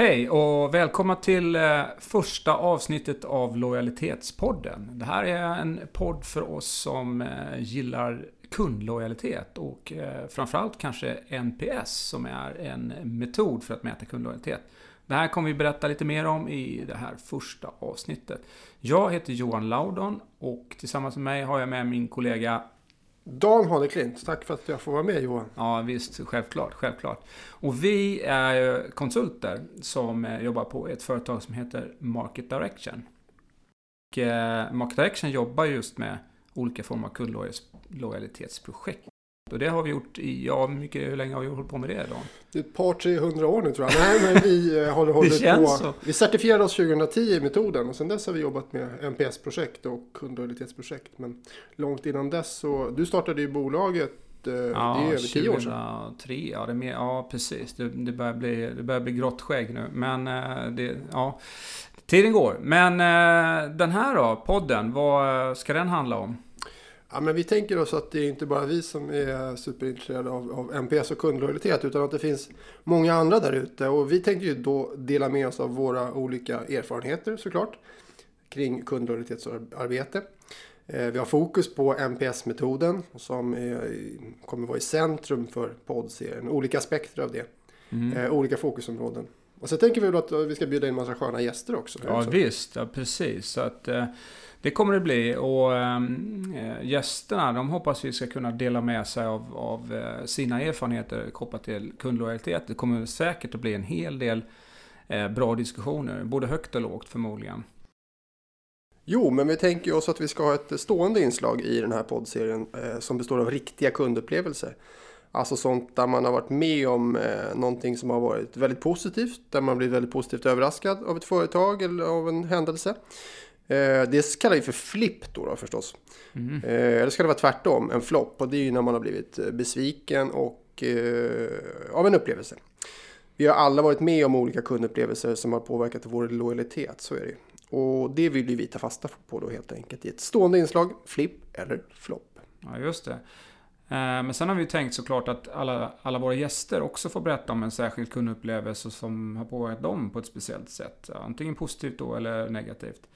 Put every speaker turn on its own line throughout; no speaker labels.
Hej och välkomna till eh, första avsnittet av Lojalitetspodden. Det här är en podd för oss som eh, gillar kundlojalitet och eh, framförallt kanske NPS som är en metod för att mäta kundlojalitet. Det här kommer vi berätta lite mer om i det här första avsnittet. Jag heter Johan Laudon och tillsammans med mig har jag med min kollega
Dan Haneklint, tack för att jag får vara med Johan.
Ja visst, självklart, självklart. Och vi är konsulter som eh, jobbar på ett företag som heter Market Direction. Och eh, Market Direction jobbar just med olika former av kundlojalitetsprojekt. Och det har vi gjort i, ja, mycket, hur länge har vi hållit på med det då?
Ett par, tre hundra år nu tror jag. Nej, men vi eh, håller hållit på. Så. Vi certifierade oss 2010 i metoden och sen dess har vi jobbat med NPS-projekt och kundlojalitetsprojekt. Men långt innan dess så, du startade ju bolaget
eh, ja, det är över tio år sedan. 2003, ja, det är mer, ja precis. Det, det, börjar bli, det börjar bli grått skägg nu. Men eh, det, ja, tiden går. Men den här då, podden, vad ska den handla om?
Ja, men vi tänker oss att det är inte bara vi som är superintresserade av, av NPS och kundlojalitet utan att det finns många andra där ute. Och vi tänker ju då dela med oss av våra olika erfarenheter såklart kring kundlojalitetsarbete. Eh, vi har fokus på NPS-metoden som är, kommer vara i centrum för poddserien. Olika aspekter av det. Mm. Eh, olika fokusområden. Och så tänker vi att vi ska bjuda in massa sköna gäster också.
Ja, visst. Ja, precis. Så att, eh, det kommer det bli och ehm, eh, gästerna de hoppas vi ska kunna dela med sig av, av eh, sina erfarenheter kopplat till kundlojalitet. Det kommer säkert att bli en hel del eh, bra diskussioner, både högt och lågt förmodligen.
Jo, men vi tänker oss att vi ska ha ett stående inslag i den här poddserien som består av riktiga kundupplevelser. Alltså sånt där man har varit med om eh, någonting som har varit väldigt positivt, där man blir väldigt positivt överraskad av ett företag eller av en händelse. Eh, det kallar vi för flipp då, då förstås. Mm. Eh, eller ska det vara tvärtom, en flopp. Och det är ju när man har blivit eh, besviken och, av en upplevelse. Vi har alla varit med om olika kundupplevelser som har påverkat vår lojalitet, så är det. Och det vill vi ta fasta på då helt enkelt i ett stående inslag, flipp eller flopp.
Ja, just det. Men sen har vi tänkt såklart att alla, alla våra gäster också får berätta om en särskild kundupplevelse som har påverkat dem på ett speciellt sätt. Antingen positivt då eller negativt.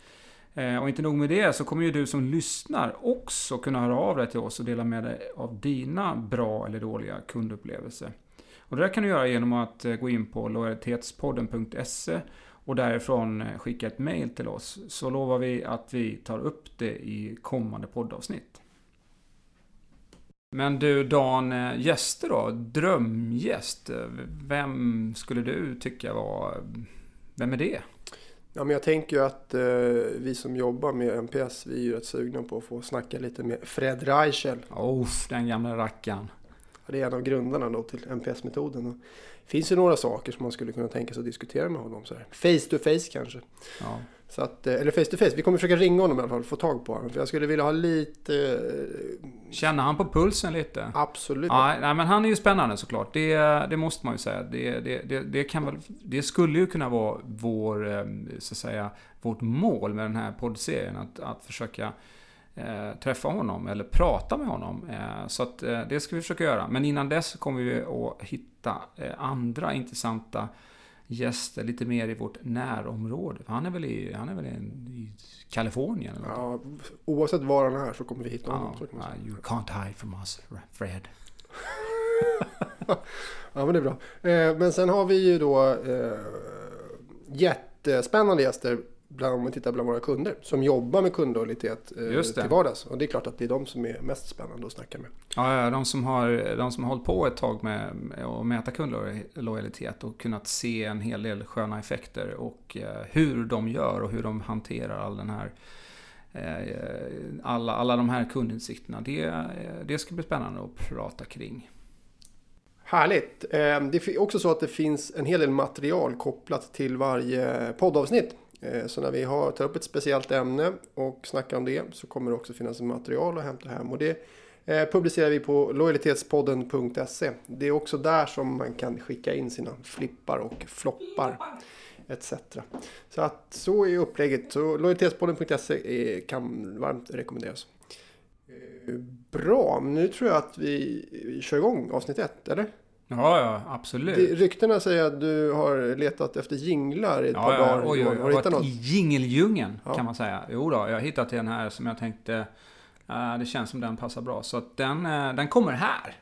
Eh, och inte nog med det så kommer ju du som lyssnar också kunna höra av dig till oss och dela med dig av dina bra eller dåliga kundupplevelser. Och det där kan du göra genom att eh, gå in på lojalitetspodden.se och därifrån eh, skicka ett mail till oss. Så lovar vi att vi tar upp det i kommande poddavsnitt. Men du Dan, gäster då? Drömgäst? Vem skulle du tycka var... Vem är det?
Ja, men jag tänker ju att eh, vi som jobbar med MPS, vi är ju rätt sugna på att få snacka lite med Fred Reichel.
Oh, den gamla rackaren.
Det är en av grundarna då till MPS-metoden. Det finns ju några saker som man skulle kunna tänka sig att diskutera med honom. Så här. Face to face kanske. Ja. Så att, eh, eller face to face. Vi kommer försöka ringa honom i alla fall, få tag på honom. För jag skulle vilja ha lite...
Eh, Känna han på pulsen lite?
Absolut.
Ja, nej, men han är ju spännande såklart. Det, det måste man ju säga. Det, det, det, kan väl, det skulle ju kunna vara vår, eh, så att säga, vårt mål med den här poddserien. Att, att försöka eh, träffa honom eller prata med honom. Eh, så att eh, det ska vi försöka göra. Men innan dess kommer vi att hitta andra intressanta gäster lite mer i vårt närområde. Han är väl i, han är väl i, Kalifornien? Eller
ja, oavsett var han är så kommer vi hitta honom.
Ja, you can't hide from us, Fred.
ja, men det är bra. Eh, men sen har vi ju då eh, jättespännande gäster bland, om man tittar bland våra kunder som jobbar med kundlojalitet eh, till vardags. Och det är klart att det är de som är mest spännande att snacka med.
Ja, de, som har, de som har hållit på ett tag med att mäta kundlojalitet och kunnat se en hel del sköna effekter och eh, hur de gör och hur de hanterar all den här eh, alla, alla de här kundinsikterna. Det, det ska bli spännande att prata kring.
Härligt! Eh, det är också så att det finns en hel del material kopplat till varje poddavsnitt. Eh, så när vi har, tar upp ett speciellt ämne och snackar om det så kommer det också finnas material att hämta hem. Och det eh, publicerar vi på lojalitetspodden.se. Det är också där som man kan skicka in sina flippar och floppar etc. Så att så är upplägget. Så lojalitetspodden.se kan varmt rekommenderas. Eh, bra, nu tror jag att vi kör igång avsnitt ett, eller?
Ja, ja, absolut.
Det, ryktena säger att du har letat efter jinglar i ett
ja,
par
ja,
dagar.
Oj, oj,
Har
jag
du
har
hittat något?
i jingeldjungeln
Ja.
kan man säga. Jo då, jag har hittat en här som jag tänkte eh, det känns som den passar bra. Så den, eh, den kommer här.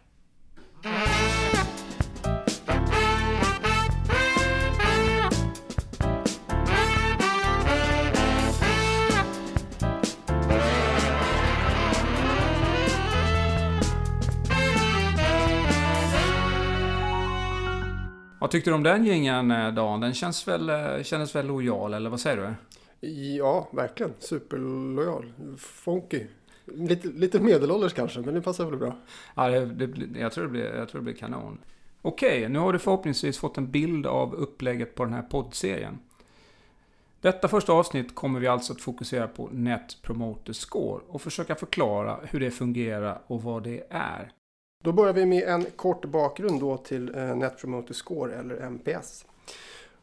Tyckte du om den jingeln eh, Dan? Den känns väl, eh, kändes väl lojal, eller vad säger du?
Ja, verkligen. Superlojal. Funky. Lite, lite medelålders kanske, men det passar väl bra.
Ja, det, det, jag, tror det blir, jag tror det blir kanon. Okej, nu har du förhoppningsvis fått en bild av upplägget på den här poddserien. Detta första avsnitt kommer vi alltså att fokusera på Net Promoter Score och försöka förklara hur det fungerar och vad det är.
Då börjar vi med en kort bakgrund då till eh, Net Promoter Score eller NPS.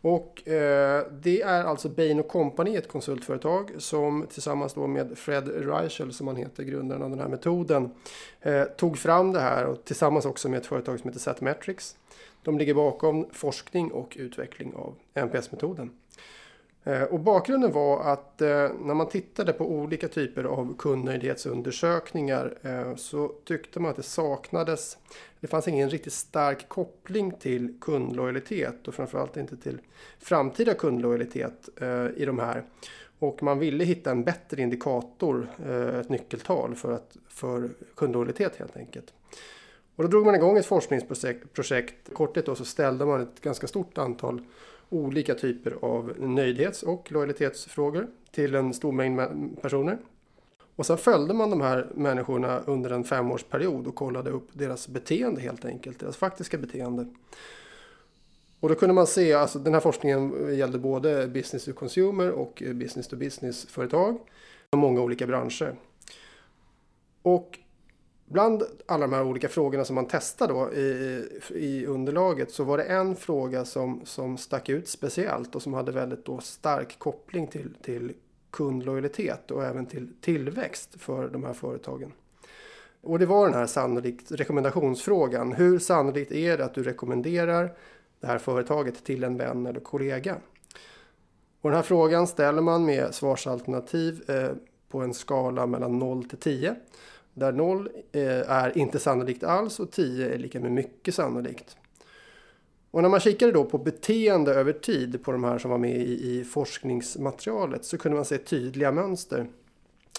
Och eh, det är alltså Bain Company, ett konsultföretag som tillsammans då med Fred Reichel som han heter, grundaren av den här metoden, eh, tog fram det här och tillsammans också med ett företag som heter Satmetrics. De ligger bakom forskning och utveckling av NPS-metoden. Eh, och bakgrunden var att eh, när man tittade på olika typer av kundnöjdhetsundersökningar eh, så tyckte man att det saknades, det fanns ingen riktigt stark koppling till kundlojalitet och framförallt inte till framtida kundlojalitet i de här. Och man ville hitta en bättre indikator, ett nyckeltal för, att, för kundlojalitet helt enkelt. Och då drog man igång ett forskningsprojekt. Kortet Korthet då så ställde man ett ganska stort antal olika typer av nöjdhets och lojalitetsfrågor till en stor mängd personer. Och sen följde man de här människorna under en femårsperiod och kollade upp deras beteende helt enkelt, deras faktiska beteende. Och då kunde man se, alltså den här forskningen gällde både business to consumer och business to business företag. Och många olika branscher. Och Bland alla de här olika frågorna som man testade då i, i underlaget så var det en fråga som, som stack ut speciellt och som hade väldigt då stark koppling till, till kundlojalitet och även till tillväxt för de här företagen. Och det var den här sannolikt rekommendationsfrågan. Hur sannolikt är det att du rekommenderar det här företaget till en vän eller kollega? Och den här frågan ställer man med svarsalternativ eh, på en skala mellan 0 till 10. Där 0 eh, är inte sannolikt alls och 10 är lika med mycket sannolikt. Och när man kikade då på beteende över tid på de här som var med i, i forskningsmaterialet så kunde man se tydliga mönster.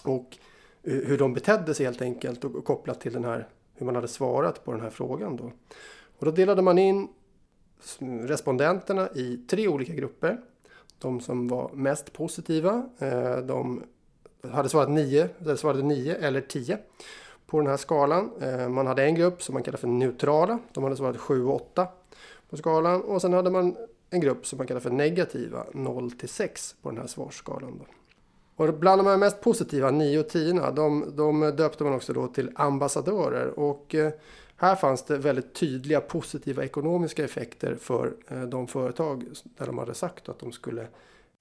Och eh, hur de betedde sig helt enkelt och kopplat till den här, hur man hade svarat på den här frågan. Då. Och då delade man in respondenterna i tre olika grupper. De som var mest positiva, eh, de hade svarat 9, eller svarade 9 eller 10 på den här skalan. Eh, man hade en grupp som man kallar för neutrala. De hade svarat 7 och 8 på skalan. Och sen hade man en grupp som man kallar för negativa, 0 till 6 på den här svarsskalan. Då. Och bland de här mest positiva, 9 och 10, de, de döpte man också då till ambassadörer. Och eh, här fanns det väldigt tydliga positiva ekonomiska effekter för eh, de företag där de hade sagt att de skulle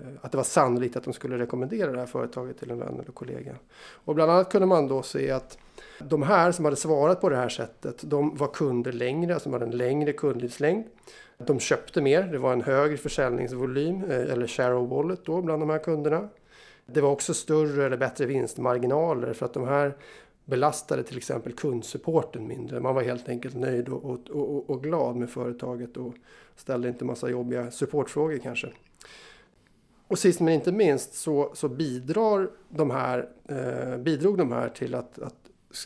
Eh, att det var sannolikt att de skulle rekommendera det här företaget till en vän eller kollega. Och bland annat kunde man då se att de här som hade svarat på det här sättet, de var kunder längre, alltså de hade en längre kundlivslängd. De köpte mer, det var en högre försäljningsvolym, eh, eller share of wallet då bland de här kunderna. Det var också större eller bättre vinstmarginaler för att de här belastade till exempel kundsupporten mindre. Man var helt enkelt nöjd och, och, och, och glad med företaget och ställde inte massa jobbiga supportfrågor kanske. Och sist men inte minst så, så bidrar de här, eh, bidrog de här till att, att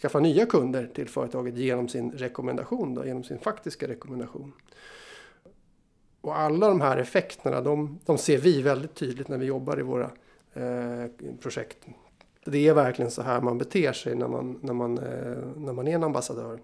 skaffa nya kunder till företaget genom sin rekommendation, då, genom sin faktiska rekommendation. Och alla de här effekterna de, de ser vi väldigt tydligt när vi jobbar i våra eh, projekt. Det är verkligen så här man beter sig när man, när man, eh, när man är en ambassadör.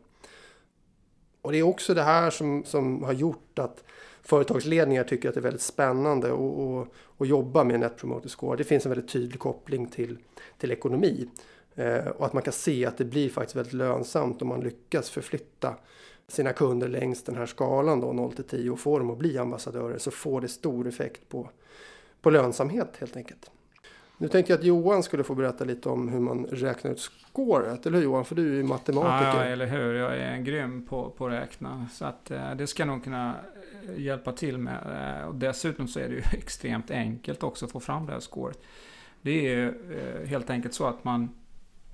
Och det är också det här som, som har gjort att företagsledningar tycker att det är väldigt spännande att, att, jobba med Net Promoter Score. Det finns en väldigt tydlig koppling till, till ekonomi. Eh, och att man kan se att det blir faktiskt väldigt lönsamt om man lyckas förflytta sina kunder längs den här skalan då 0 till 10 och få dem att bli ambassadörer så får det stor effekt på, på lönsamhet helt enkelt. Nu tänkte jag att Johan skulle få berätta lite om hur man räknar ut scoret. Eller hur Johan? För du är ju matematiker.
Ja, eller hur. Jag är grym på, på att räkna. Så att, eh, det ska nog kunna eh, hjälpa till med. Eh, och dessutom så är det ju extremt enkelt också att få fram det här scoret. Det är eh, helt enkelt så att man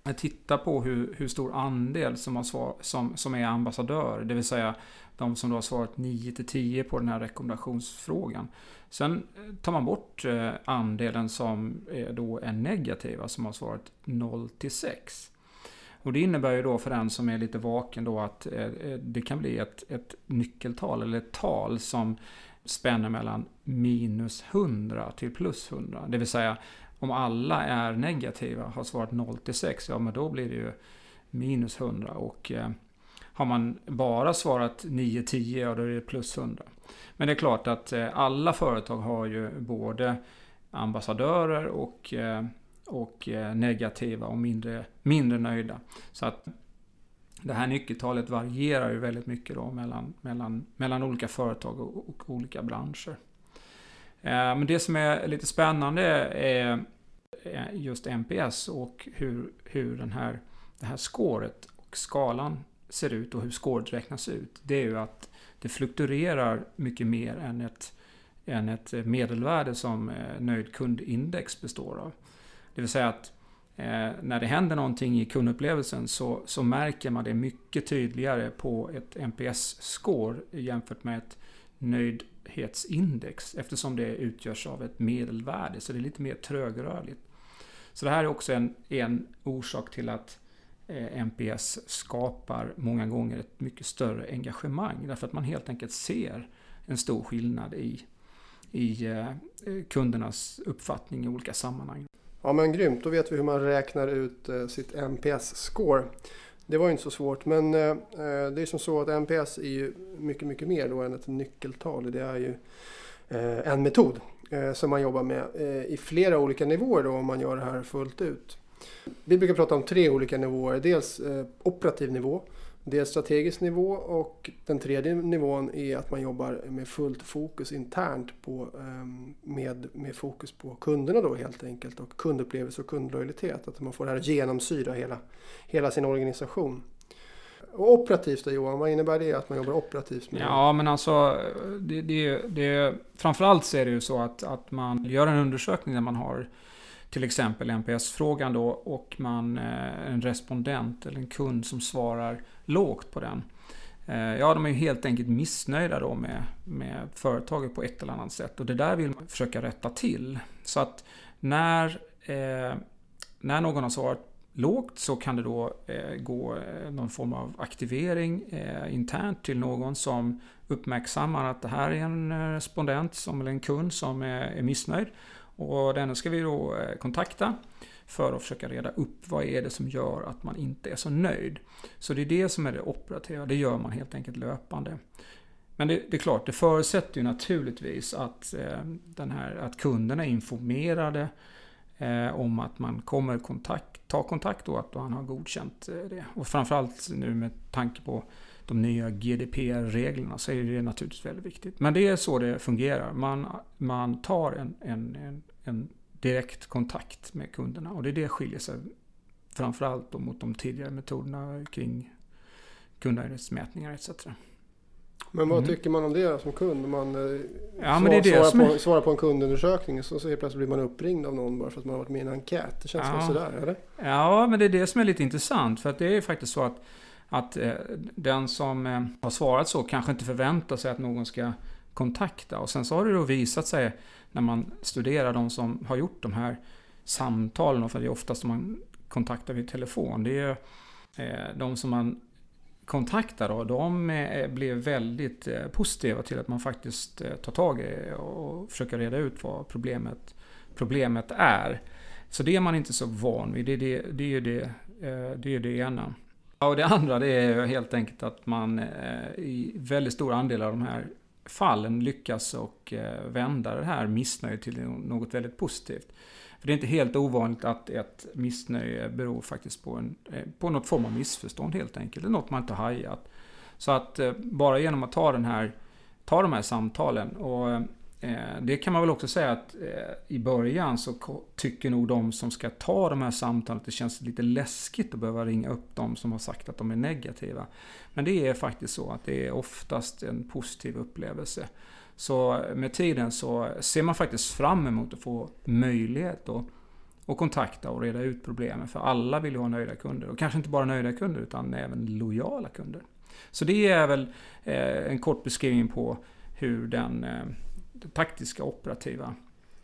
eh, tittar på hur, hur stor andel som, har svar, som, som är ambassadör. Det vill säga de som då har svarat 9 till 10 på den här rekommendationsfrågan. Sen eh, tar man bort eh, andelen som då är negativa, som har svarat 0 till 6. Och det innebär ju då för den som är lite vaken då att eh, det kan bli ett, ett nyckeltal eller ett tal som spänner mellan minus 100 till plus 100. Det vill säga om alla är negativa, har svarat 0 till 6, ja men då blir det ju minus 100. Och eh, har man bara svarat 9-10, ja då är det plus 100. Men det är klart att eh, alla företag har ju både ambassadörer och, eh, och eh, negativa och mindre, mindre nöjda. Så att det här nyckeltalet varierar ju väldigt mycket då mellan, mellan, mellan olika företag och, och olika branscher. Men det som är lite spännande är just NPS och hur, hur den här, det här scoret och skalan ser ut och hur scoret räknas ut. Det är ju att det fluktuerar mycket mer än ett, än ett medelvärde som eh, nöjd kundindex består av. Det vill säga att eh, när det händer någonting i kundupplevelsen så, så märker man det mycket tydligare på ett NPS-score jämfört med ett nöjdhetsindex eftersom det utgörs av ett medelvärde så det är lite mer trögrörligt. Så det här är också en, en orsak till att Eh, NPS skapar många gånger ett mycket större engagemang därför att man helt enkelt ser en stor skillnad i, i eh, eh, kundernas uppfattning i olika sammanhang.
Ja men grymt, då vet vi hur man räknar ut sitt NPS-score. Det var ju inte så svårt men det är som så att NPS är ju mycket, mycket mer då än ett nyckeltal. Det är ju en metod som man jobbar med i flera olika nivåer då, om man gör det här fullt ut. Vi brukar prata om tre olika nivåer. Dels eh, operativ nivå, dels strategisk nivå och den tredje nivån är att man jobbar med fullt fokus internt på, ehm, med, med fokus på kunderna då helt enkelt och kundupplevelse och kundlojalitet. Att man får det här genomsyra hela, hela sin organisation. Och operativt då Johan, vad innebär det att man jobbar operativt? Med
ja, men alltså det, det, det, framförallt så är det ju så att, att man gör en undersökning där man har till exempel NPS-frågan då och man eh, en respondent eller en kund som svarar lågt på den. Eh, ja, de är ju helt enkelt missnöjda då med, med företaget på ett eller annat sätt och det där vill man försöka rätta till. Så att när, eh, när någon har svarat lågt så kan det då eh, gå eh, någon form av aktivering eh, internt till någon som uppmärksammar att det här är en respondent som, eller en kund som är, är missnöjd. Och den ska vi då eh, kontakta för att försöka reda upp vad är det som gör att man inte är så nöjd. Så det är det som är det operativa, det gör man helt enkelt löpande. Men det, det är klart, det förutsätter ju naturligtvis att, eh, den här, att kunderna är informerade eh, om att man kommer kontakt, ta kontakt och att han har godkänt eh, det. Och framförallt nu med tanke på de nya GDPR-reglerna så är det naturligtvis väldigt viktigt. Men det är så det fungerar. Man, man tar en, en, en, en direkt kontakt med kunderna och det är det skiljer sig framförallt mot de tidigare metoderna kring kundnöjdhetsmätningar etc.
Men vad mm. tycker man om det som kund? Om man eh, ja, svar, det det svarar, på, svarar, på, en kundundersökning så, så helt plötsligt blir man uppringd av någon bara för att man har varit med i en enkät. Det känns ja. väl sådär, eller?
Ja, men det är det som är lite intressant. För att det är faktiskt så att, att eh, den som eh, har svarat så kanske inte förväntar sig att någon ska kontakta. Och sen så har det då visat sig när man studerar de som har gjort de här samtalen, för det är oftast man kontaktar vid telefon. Det är eh, de som man kontaktar då, de eh, blev väldigt eh, positiva till att man faktiskt eh, tar tag i och försöker reda ut vad problemet, problemet är. Så det är man inte så van vid. Det är det, det, är det, det, är det ena och det andra det är helt enkelt att man eh, i väldigt stor andel av de här fallen lyckas och eh, vända det här missnöjet till något väldigt positivt. För det är inte helt ovanligt att ett missnöje beror faktiskt på, en, eh, på något form av missförstånd helt enkelt. Det är något man inte hajat. Så att bara genom att ta, den här, ta de här samtalen och Eh, det kan man väl också säga att eh, i början så tycker nog de som ska ta de här samtalen att det känns lite läskigt att behöva ringa upp de som har sagt att de är negativa. Men det är faktiskt så att det är oftast en positiv upplevelse. Så eh, med tiden så ser man faktiskt fram emot att få möjlighet att och kontakta och reda ut problemen. För alla vill ju ha nöjda kunder. Och kanske inte bara nöjda kunder utan även lojala kunder. Så det är väl en kort beskrivning på hur den taktiska operativa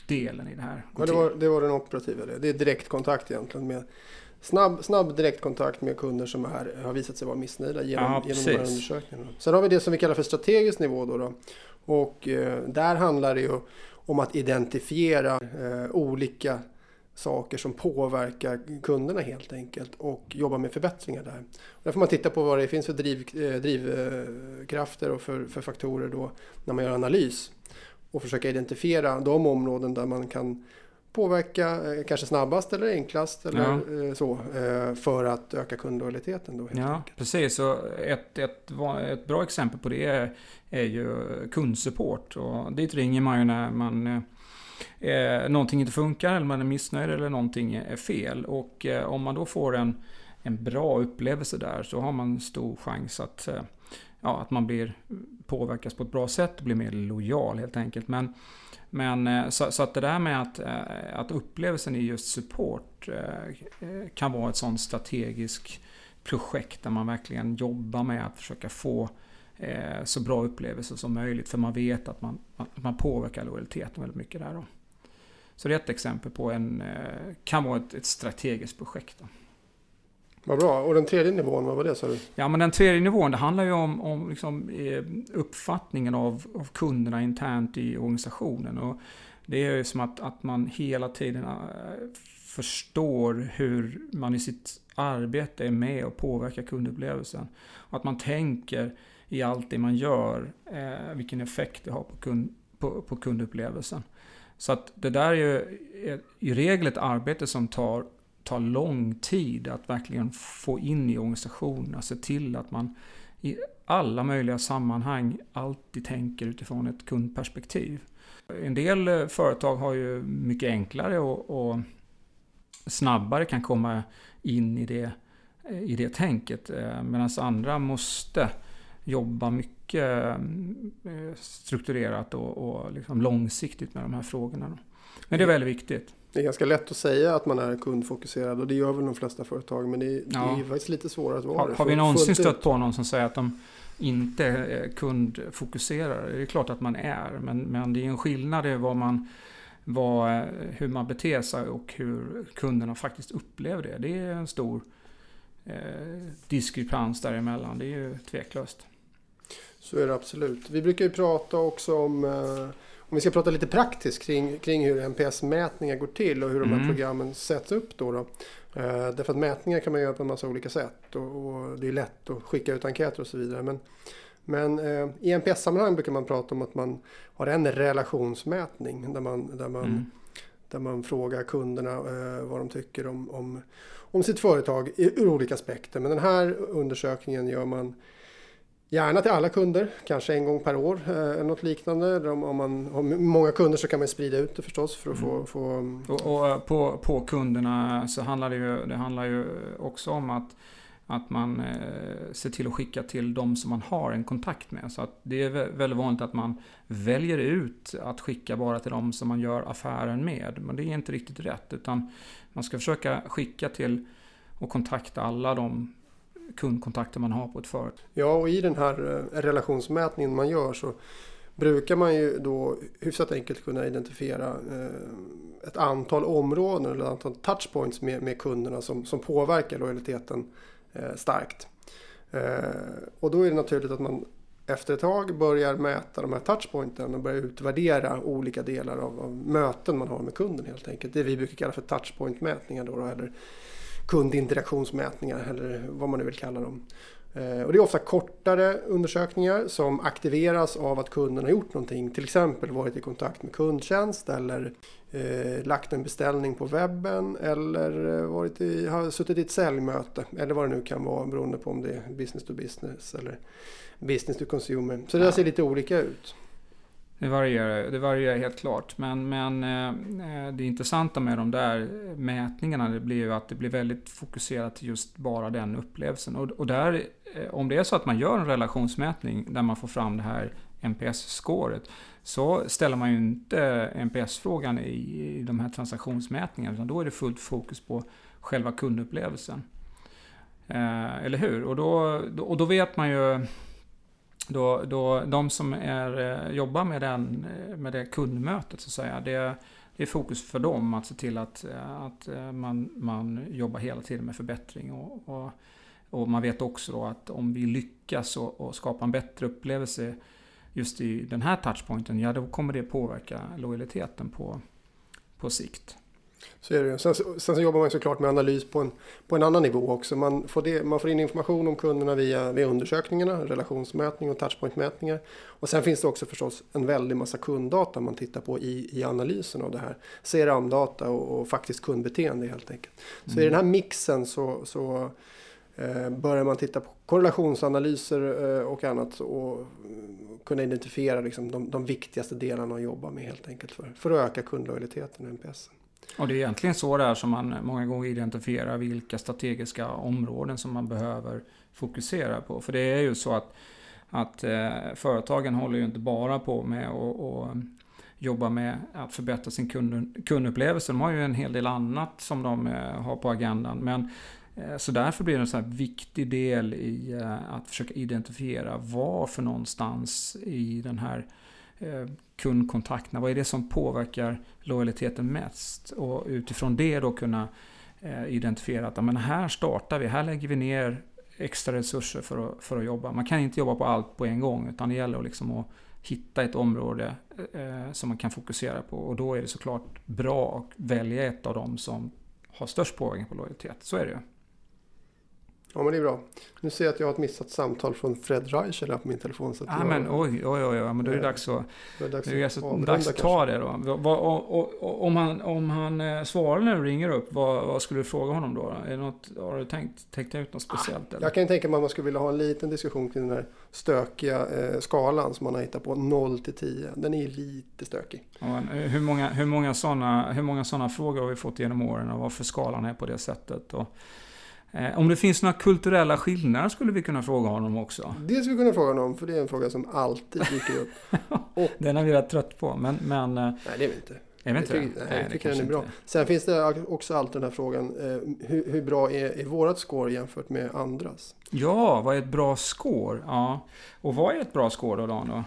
delen i det här
ja, det, var, det var den operativa. Det är direktkontakt egentligen med snabb, snabb direktkontakt med kunder som är, har visat sig vara missnöjda genom, ja, genom de här undersökningarna. Sen har vi det som vi kallar för strategisk nivå. Då, då. Och eh, där handlar det ju om att identifiera eh, olika saker som påverkar kunderna helt enkelt och jobba med förbättringar där. Där får man titta på vad det finns för driv, eh, drivkrafter och för, för faktorer då när man gör analys och försöka identifiera de områden där man kan påverka eh, kanske snabbast eller enklast eller ja. Eh, så för att öka kundlojaliteten. Då,
ja, enkelt. precis. Och ett, ett, ett bra exempel på det är, är ju kundsupport. Och dit ringer man ju när man eh, någonting inte funkar eller man är missnöjd eller någonting är fel. Och eh, om man då får en, en bra upplevelse där så har man stor chans att, eh, ja, att man blir påverkas på ett bra sätt och blir mer lojal helt enkelt. Men, men eh, så, så, att det där med att, eh, att upplevelsen i just support eh, kan vara ett sånt strategiskt projekt där man verkligen jobbar med att försöka få så bra upplevelser som möjligt. För man vet att man, att man påverkar lojaliteten väldigt mycket där. Då. Så det är ett exempel på en, kan vara ett, ett strategiskt projekt. Då.
Vad bra. Och den tredje nivån, vad var det sa du?
Ja, men den tredje nivån, det handlar ju om, om liksom, eh, uppfattningen av, av kunderna internt i organisationen. Och det är ju som att, att man hela tiden eh, förstår hur man i sitt arbete är med och påverkar kundupplevelsen. Och att man tänker i allt det man gör, eh, vilken effekt det har på, kund, på, på kundupplevelsen. Så att det där är ju i regel ett arbete som tar, tar lång tid att verkligen få in i organisationen. Se till att man i alla möjliga sammanhang alltid tänker utifrån ett kundperspektiv. En del eh, företag har ju mycket enklare och, och snabbare kan komma in i det, eh, i det tänket. Eh, Medan andra måste jobba mycket strukturerat och, och liksom långsiktigt med de här frågorna. Men det är väldigt viktigt.
Det är ganska lätt att säga att man är kundfokuserad och det gör väl de flesta företag. Men det är, ja. det är faktiskt lite svårare att vara
har, det. Har vi någonsin stött på någon som säger att de inte är kundfokuserade? Det är klart att man är, men, men det är en skillnad i vad man, vad, hur man beter sig och hur kunderna faktiskt upplever det. Det är en stor eh, diskrepans däremellan. Det är ju tveklöst.
Så är det absolut. Vi brukar ju prata också om, eh, om vi ska prata lite praktiskt kring, kring hur NPS-mätningar går till och hur de här mm. programmen sätts upp. Då, då. Eh, därför att mätningar kan man göra på en massa olika sätt och, och det är lätt att skicka ut enkäter och så vidare. Men, men eh, i NPS-sammanhang brukar man prata om att man har en relationsmätning där man, där man, mm. där man frågar kunderna eh, vad de tycker om, om, om sitt företag ur olika aspekter. Men den här undersökningen gör man Gärna till alla kunder, kanske en gång per år eh, eller något liknande. Om, man har många kunder så kan man sprida ut det förstås för att få... Mm. få...
Och, och, eh, på, på kunderna så handlar det ju, det handlar ju också om att, att man eh, ser till att skicka till de som man har en kontakt med. Så att det är väldigt vanligt att man väljer ut att skicka bara till de som man gör affären med. Men det är inte riktigt rätt. Utan man ska försöka skicka till och kontakta alla de kundkontakter man har på ett företag.
Ja, och i den här eh, relationsmätningen man gör så brukar man ju då hyfsat enkelt kunna identifiera eh, ett antal områden eller ett antal touchpoints med, med kunderna som, som påverkar lojaliteten eh, starkt. Och då är det naturligt att man efter ett tag börjar mäta de här touchpointen och börjar utvärdera olika delar av, av, möten man har med kunden helt enkelt. Det vi brukar kalla för touchpointmätningar då, eller kundinteraktionsmätningar eller vad man nu vill kalla dem. Eh, och det är ofta kortare undersökningar som aktiveras av att kunden har gjort någonting. Till exempel varit i kontakt med kundtjänst eller eh, lagt en beställning på webben eller eh, varit i, har suttit i ett säljmöte eller vad det nu kan vara beroende på om det är business to business eller business to consumer. Så det där ser lite olika ut.
Det varierar, det varierar helt klart. Men, men eh, eh, det intressanta med de där mätningarna det blir ju att det blir väldigt fokuserat till just bara den upplevelsen. Och, och där, eh, om det är så att man gör en relationsmätning där man får fram det här NPS-scoret så ställer man ju inte NPS-frågan i, i de här transaktionsmätningarna utan då är det fullt fokus på själva kundupplevelsen. Eh, eller hur? Och då, och då vet man ju då, då de som är, eh, jobbar med, den, eh, med det kundmötet så att säga, det, det är fokus för dem att se till att, eh, att man, man jobbar hela tiden med förbättring. Och, och, och man vet också då att om vi lyckas och, och skapa en bättre upplevelse just i den här touchpointen, ja då kommer det påverka lojaliteten på, på sikt.
Så är det. Sen, sen så jobbar man såklart med analys på en, på en annan nivå också. Man får, det, man får in information om kunderna via, via undersökningarna, relationsmätning och touchpointmätningar. Och sen finns det också förstås en väldig massa kunddata man tittar på i, i analysen av det här. CRM-data och, och faktiskt kundbeteende helt enkelt. Så mm. i den här mixen så, så eh, börjar man titta på korrelationsanalyser eh, och annat och kunna identifiera liksom, de, de viktigaste delarna att jobba med helt enkelt för, för att öka kundlojaliteten i NPS.
Och det är egentligen så det är som man många gånger identifierar vilka strategiska områden som man behöver fokusera på. För det är ju så att, att eh, företagen håller ju inte bara på med att jobba med att förbättra sin kund, kundupplevelse. De har ju en hel del annat som de eh, har på agendan. Men eh, så därför blir det en så här viktig del i eh, att försöka identifiera var för någonstans i den här Eh, Eh, kundkontakterna? Vad är det som påverkar lojaliteten mest? Och utifrån det då kunna eh, identifiera att men här startar vi, här lägger vi ner extra resurser för att, för att jobba. Man kan inte jobba på allt på en gång utan det gäller liksom att hitta ett område eh, som man kan fokusera på och då är det såklart bra att välja ett av dem som har störst påverkan på lojalitet. Så är det ju.
Ja men det är bra. Nu ser jag att jag har ett missat samtal från Fred Reichel på min telefon. Så
ah, jag... men oj, oj, oj, men då är det dags att, det är dags det är att, dags att ta det då. Vad, och, och, om han, om han eh, svarar när du ringer upp, vad, vad skulle du fråga honom då? Är något, har du tänkt, tänkt ut något speciellt? Ah, eller?
Jag kan tänka mig att man skulle vilja ha en liten diskussion kring den här stökiga eh, skalan som man har hittat på, 0 till 10. Den är lite stökig.
Ja, hur många, hur många sådana hur många såna frågor har vi fått genom åren och varför skalan är på det sättet? Och, Eh, om det finns några kulturella skillnader skulle vi kunna fråga honom också.
Det skulle vi kunna fråga honom, för det är en fråga som alltid dyker upp.
Och, den har vi varit trött på, men... men
eh, nej, det är vi inte.
Är vi inte
jag tycker, nej, nej, jag tycker den är bra. Inte. Sen finns det också alltid den här frågan, eh, hur, hur, bra är, är vårat score jämfört med andras?
Ja, vad är ett bra score? Ja. Och vad är ett bra score då, Dan? Då?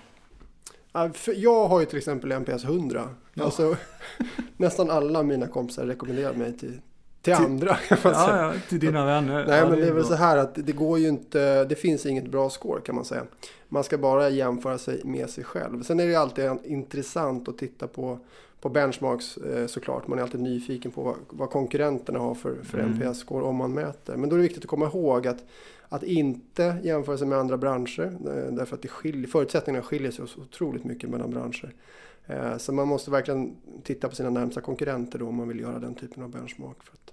Jag har ju till exempel NPS 100. Ja. Alltså, nästan alla mina kompisar rekommenderar mig till, till andra.
ja, ja, till dina vänner.
Nej,
ja,
men det är, väl så här att det går ju inte, det finns inget bra score kan man säga. Man ska bara jämföra sig med sig själv. Sen är det alltid intressant att titta på, på benchmarks eh, såklart. Man är alltid nyfiken på vad, vad konkurrenterna har för, för mm. NPS-score om man mäter. Men då är det viktigt att komma ihåg att, att inte jämföra sig med andra branscher. Eh, därför att det skiljer, förutsättningarna skiljer sig så otroligt mycket mellan branscher. Eh, så man måste verkligen titta på sina närmsta konkurrenter då om man vill göra den typen av benchmark. För att,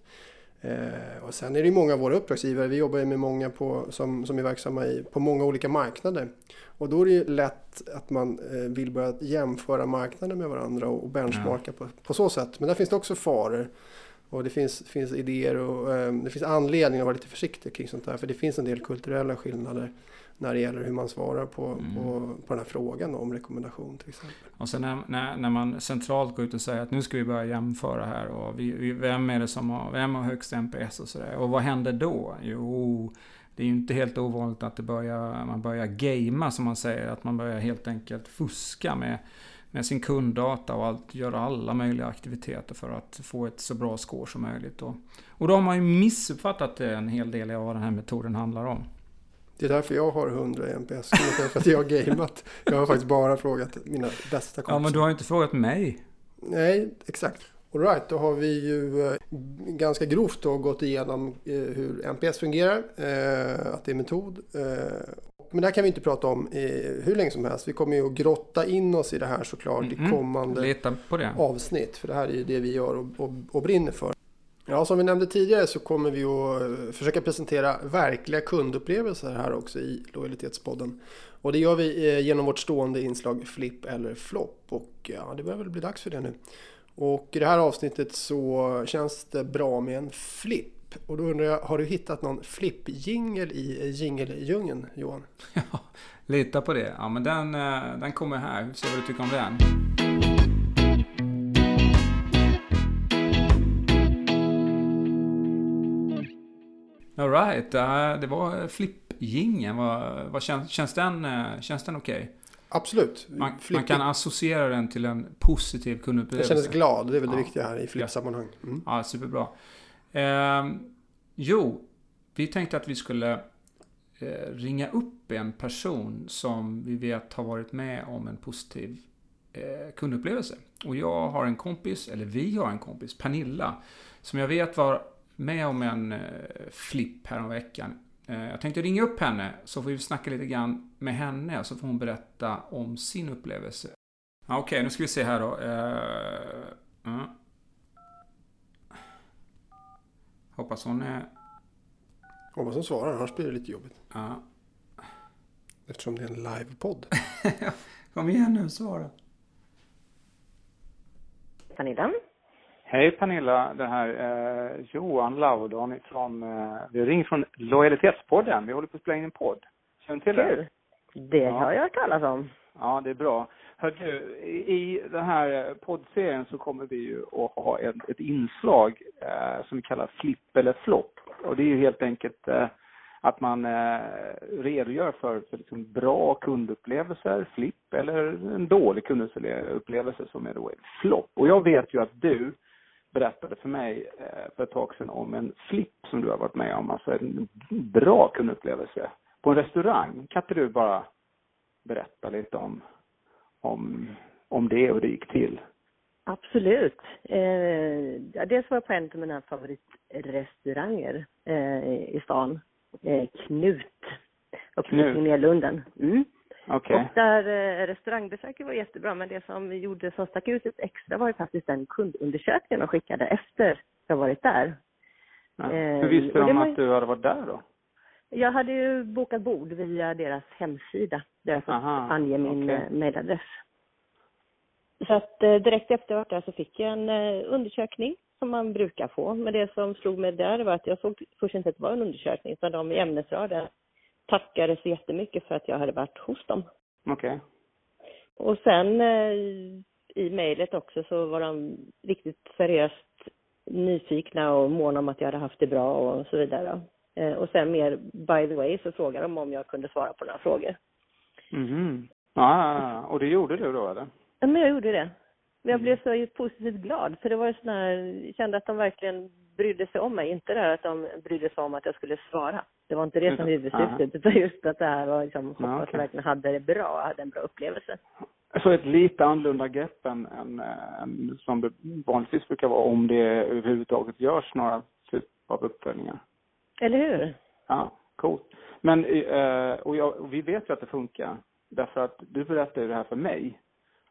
eh, och sen är det många av våra uppdragsgivare, vi jobbar med många på, som, som är verksamma i, på många olika marknader. Och då är det ju lätt att man eh, vill börja jämföra marknader med varandra och benchmarka ja. på, på så sätt. Men där finns det också faror. Och det finns, finns idéer och eh, det finns anledning att vara lite försiktig kring sånt där. För det finns en del kulturella skillnader när det gäller hur man svarar på, mm. på, på den här frågan om rekommendation till exempel.
Och sen när, när, när, man centralt går ut och säger att nu ska vi börja jämföra här och vi, vi, vem är det som har, vem har högst NPS och sådär. Och vad händer då? Jo, det är ju inte helt ovanligt att det börjar, man börjar gamea som man säger. Att man börjar helt enkelt fuska med, med sin kunddata och allt, göra alla möjliga aktiviteter för att få ett så bra score som möjligt. Och, och då har man ju missuppfattat en hel del av vad den här metoden handlar om.
Det är därför jag har 100 NPS. För att jag har gameat. Jag har faktiskt bara frågat mina bästa kompisar.
Ja, men du har inte frågat mig.
Nej, exakt. Alright, då har vi ju eh, ganska grovt då gått igenom eh, hur NPS fungerar, eh, att det är metod. Men det här kan vi inte prata om hur länge som helst. Vi kommer ju att grotta in oss i det här såklart mm -hmm. i kommande avsnitt. För det här är ju det vi gör och, och, och brinner för. Ja, som vi nämnde tidigare så kommer vi att eh, försöka presentera verkliga kundupplevelser här också i Lojalitetspodden. Och det gör vi eh, genom vårt stående inslag Flipp eller Flopp. Och eh, ja, det börjar väl bli dags för det nu. Och i det här avsnittet så känns det bra med en flipp. Och då undrar jag, har du hittat någon flipp-jingel i jingeldjungeln, Johan?
Ja, lita på det. Ja, men den, den kommer här. Se vad du tycker om den. Alright, det var flipp-jingeln. Vad, vad känns, känns den, eh, känns den okej? Okay?
Absolut.
Man, man, kan associera den till en positiv kundupplevelse.
Jag känner glad, det är väl det viktiga här i flippsammanhang.
Mm. Ja, superbra. Eh, jo, vi tänkte att vi skulle eh, ringa upp en person som vi vet har varit med om en positiv eh, kundupplevelse. Och jag har en kompis, eller vi har en kompis, Pernilla, som jag vet var med om en eh, flipp häromveckan. Eh, jag tänkte ringa upp henne så får vi snacka lite grann med henne och så får hon berätta om sin upplevelse. Okej, okay, nu ska vi se här då. Uh, uh. Hoppas hon är...
Hoppas hon svarar, annars blir det lite jobbigt.
Ja.
Eftersom det är en livepodd.
Kom igen nu, svara.
Pernilla?
Hej Pernilla, det här är Johan Laudon från, eh, vi ringer från Lojalitetspodden. Vi håller på att spela in en podd. Känner du till det?
Det ja. har jag hört talas om.
Ja, det är bra. Hör du, i den här poddserien så kommer vi ju att ha ett, ett inslag eh, som vi kallar flipp eller flopp. Och det är ju helt enkelt eh, att man eh, redogör för, för liksom bra kundupplevelser, flipp, eller en dålig kundupplevelse som är då en flopp. Och jag vet ju att du berättade för mig eh, för ett tag sedan om en flipp som du har varit med om, alltså en bra kundupplevelse på en restaurang. Kan inte du bara berätta lite om, om, om det och hur det gick till?
Absolut. Eh, dels var jag på en av mina favoritrestauranger eh, i stan. Eh, Knut. Uppe i Linnélunden. Mm.
Okay.
Och där eh, restaurangbesöket var jättebra, men det som gjorde som stack ut ett extra var ju faktiskt den kundundersökningen de skickade efter jag varit där.
Ja. Eh, Hur visste de att du hade varit där då?
Jag hade ju bokat bord via deras hemsida där jag fick ange min okay. Eh, mejladress. Så att eh, direkt efter jag varit där så fick jag en eh, undersökning som man brukar få. Men det som slog mig där var att jag såg först inte att det var en undersökning utan de i ämnesraden tackade så jättemycket för att jag hade varit hos dem.
Okej. Okay.
Och sen eh, i mejlet också så var de riktigt seriöst nyfikna och måna om att jag hade haft det bra och så vidare. Eh, och sen mer by the way så frågade de om jag kunde svara på några frågor.
Mhm. Ah, och det gjorde du då eller?
Ja, men jag gjorde det. Men jag blev så positivt glad för det var ju sån här, jag kände att de verkligen brydde sig om mig. Inte det här att de brydde sig om att jag skulle svara. Det var inte det som var huvudsyftet, utan just att det här var liksom, hoppas ja, okay. verkligen hade det bra, hade en bra upplevelse.
Så ett lite annorlunda grepp än, än, än som det vanligtvis brukar vara om det överhuvudtaget görs några typ av uppföljningar.
Eller hur?
Ja, coolt. Men, eh, och, jag, och vi vet ju att det funkar. Därför att du berättade det här för mig.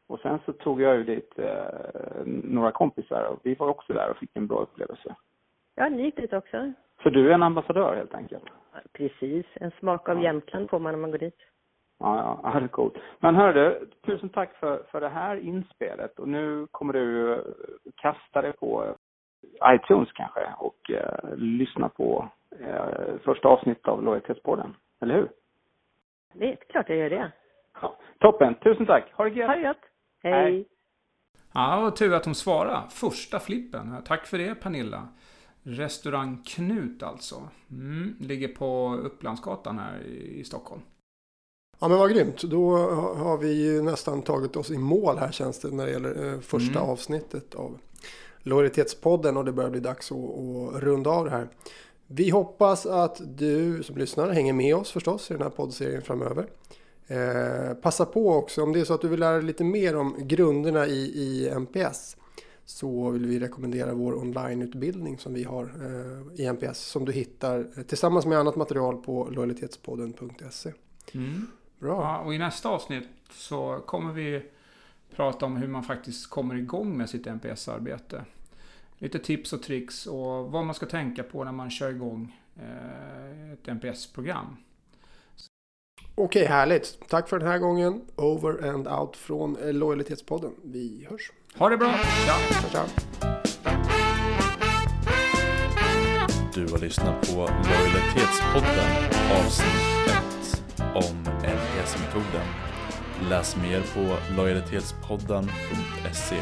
Och sen så tog jag ju dit eh, några kompisar och vi var också där och fick en bra upplevelse.
Ja, dit också.
Så du är en ambassadör helt enkelt?
Precis. En smak av ja. Jämtland får man när man går dit.
Ja, ja, det är coolt. Men hör du, tusen tack för, för det här inspelet och nu kommer du kasta dig på iTunes kanske och eh, lyssna på eh, första avsnittet av Lojalitetspodden, eller hur?
Det är klart jag gör det.
Ja, toppen, tusen tack. Ha det
gött. Ha det gött. Hej. Hej.
Ja, vad tur att hon svarade. Första flippen. Tack för det Pernilla. Restaurang Knut alltså. Mm, ligger på Upplandsgatan här i Stockholm.
Ja men vad grymt. Då har vi ju nästan tagit oss i mål här känns det när det gäller eh, första mm. avsnittet av Lojalitetspodden och det börjar bli dags att, att runda av det här. Vi hoppas att du som lyssnar hänger med oss förstås i den här poddserien framöver. Eh, passa på också om det är så att du vill lära dig lite mer om grunderna i, i NPS så vill vi rekommendera vår onlineutbildning som vi har eh, i NPS som du hittar tillsammans med annat material på lojalitetspodden.se.
Mm. Bra. Ja, och i nästa avsnitt så kommer vi prata om hur man faktiskt kommer igång med sitt NPS-arbete. lite tips och tricks och vad man ska tänka på när man kör igång eh, ett NPS-program.
Okej, härligt. Tack för den här gången. Over and out från eh, Lojalitetspodden. Vi hörs.
Ha det bra.
Tja. Tja,
Du har lyssnat på Lojalitetspodden avsnitt 1 om NPS-metoden. Läs mer på lojalitetspodden.se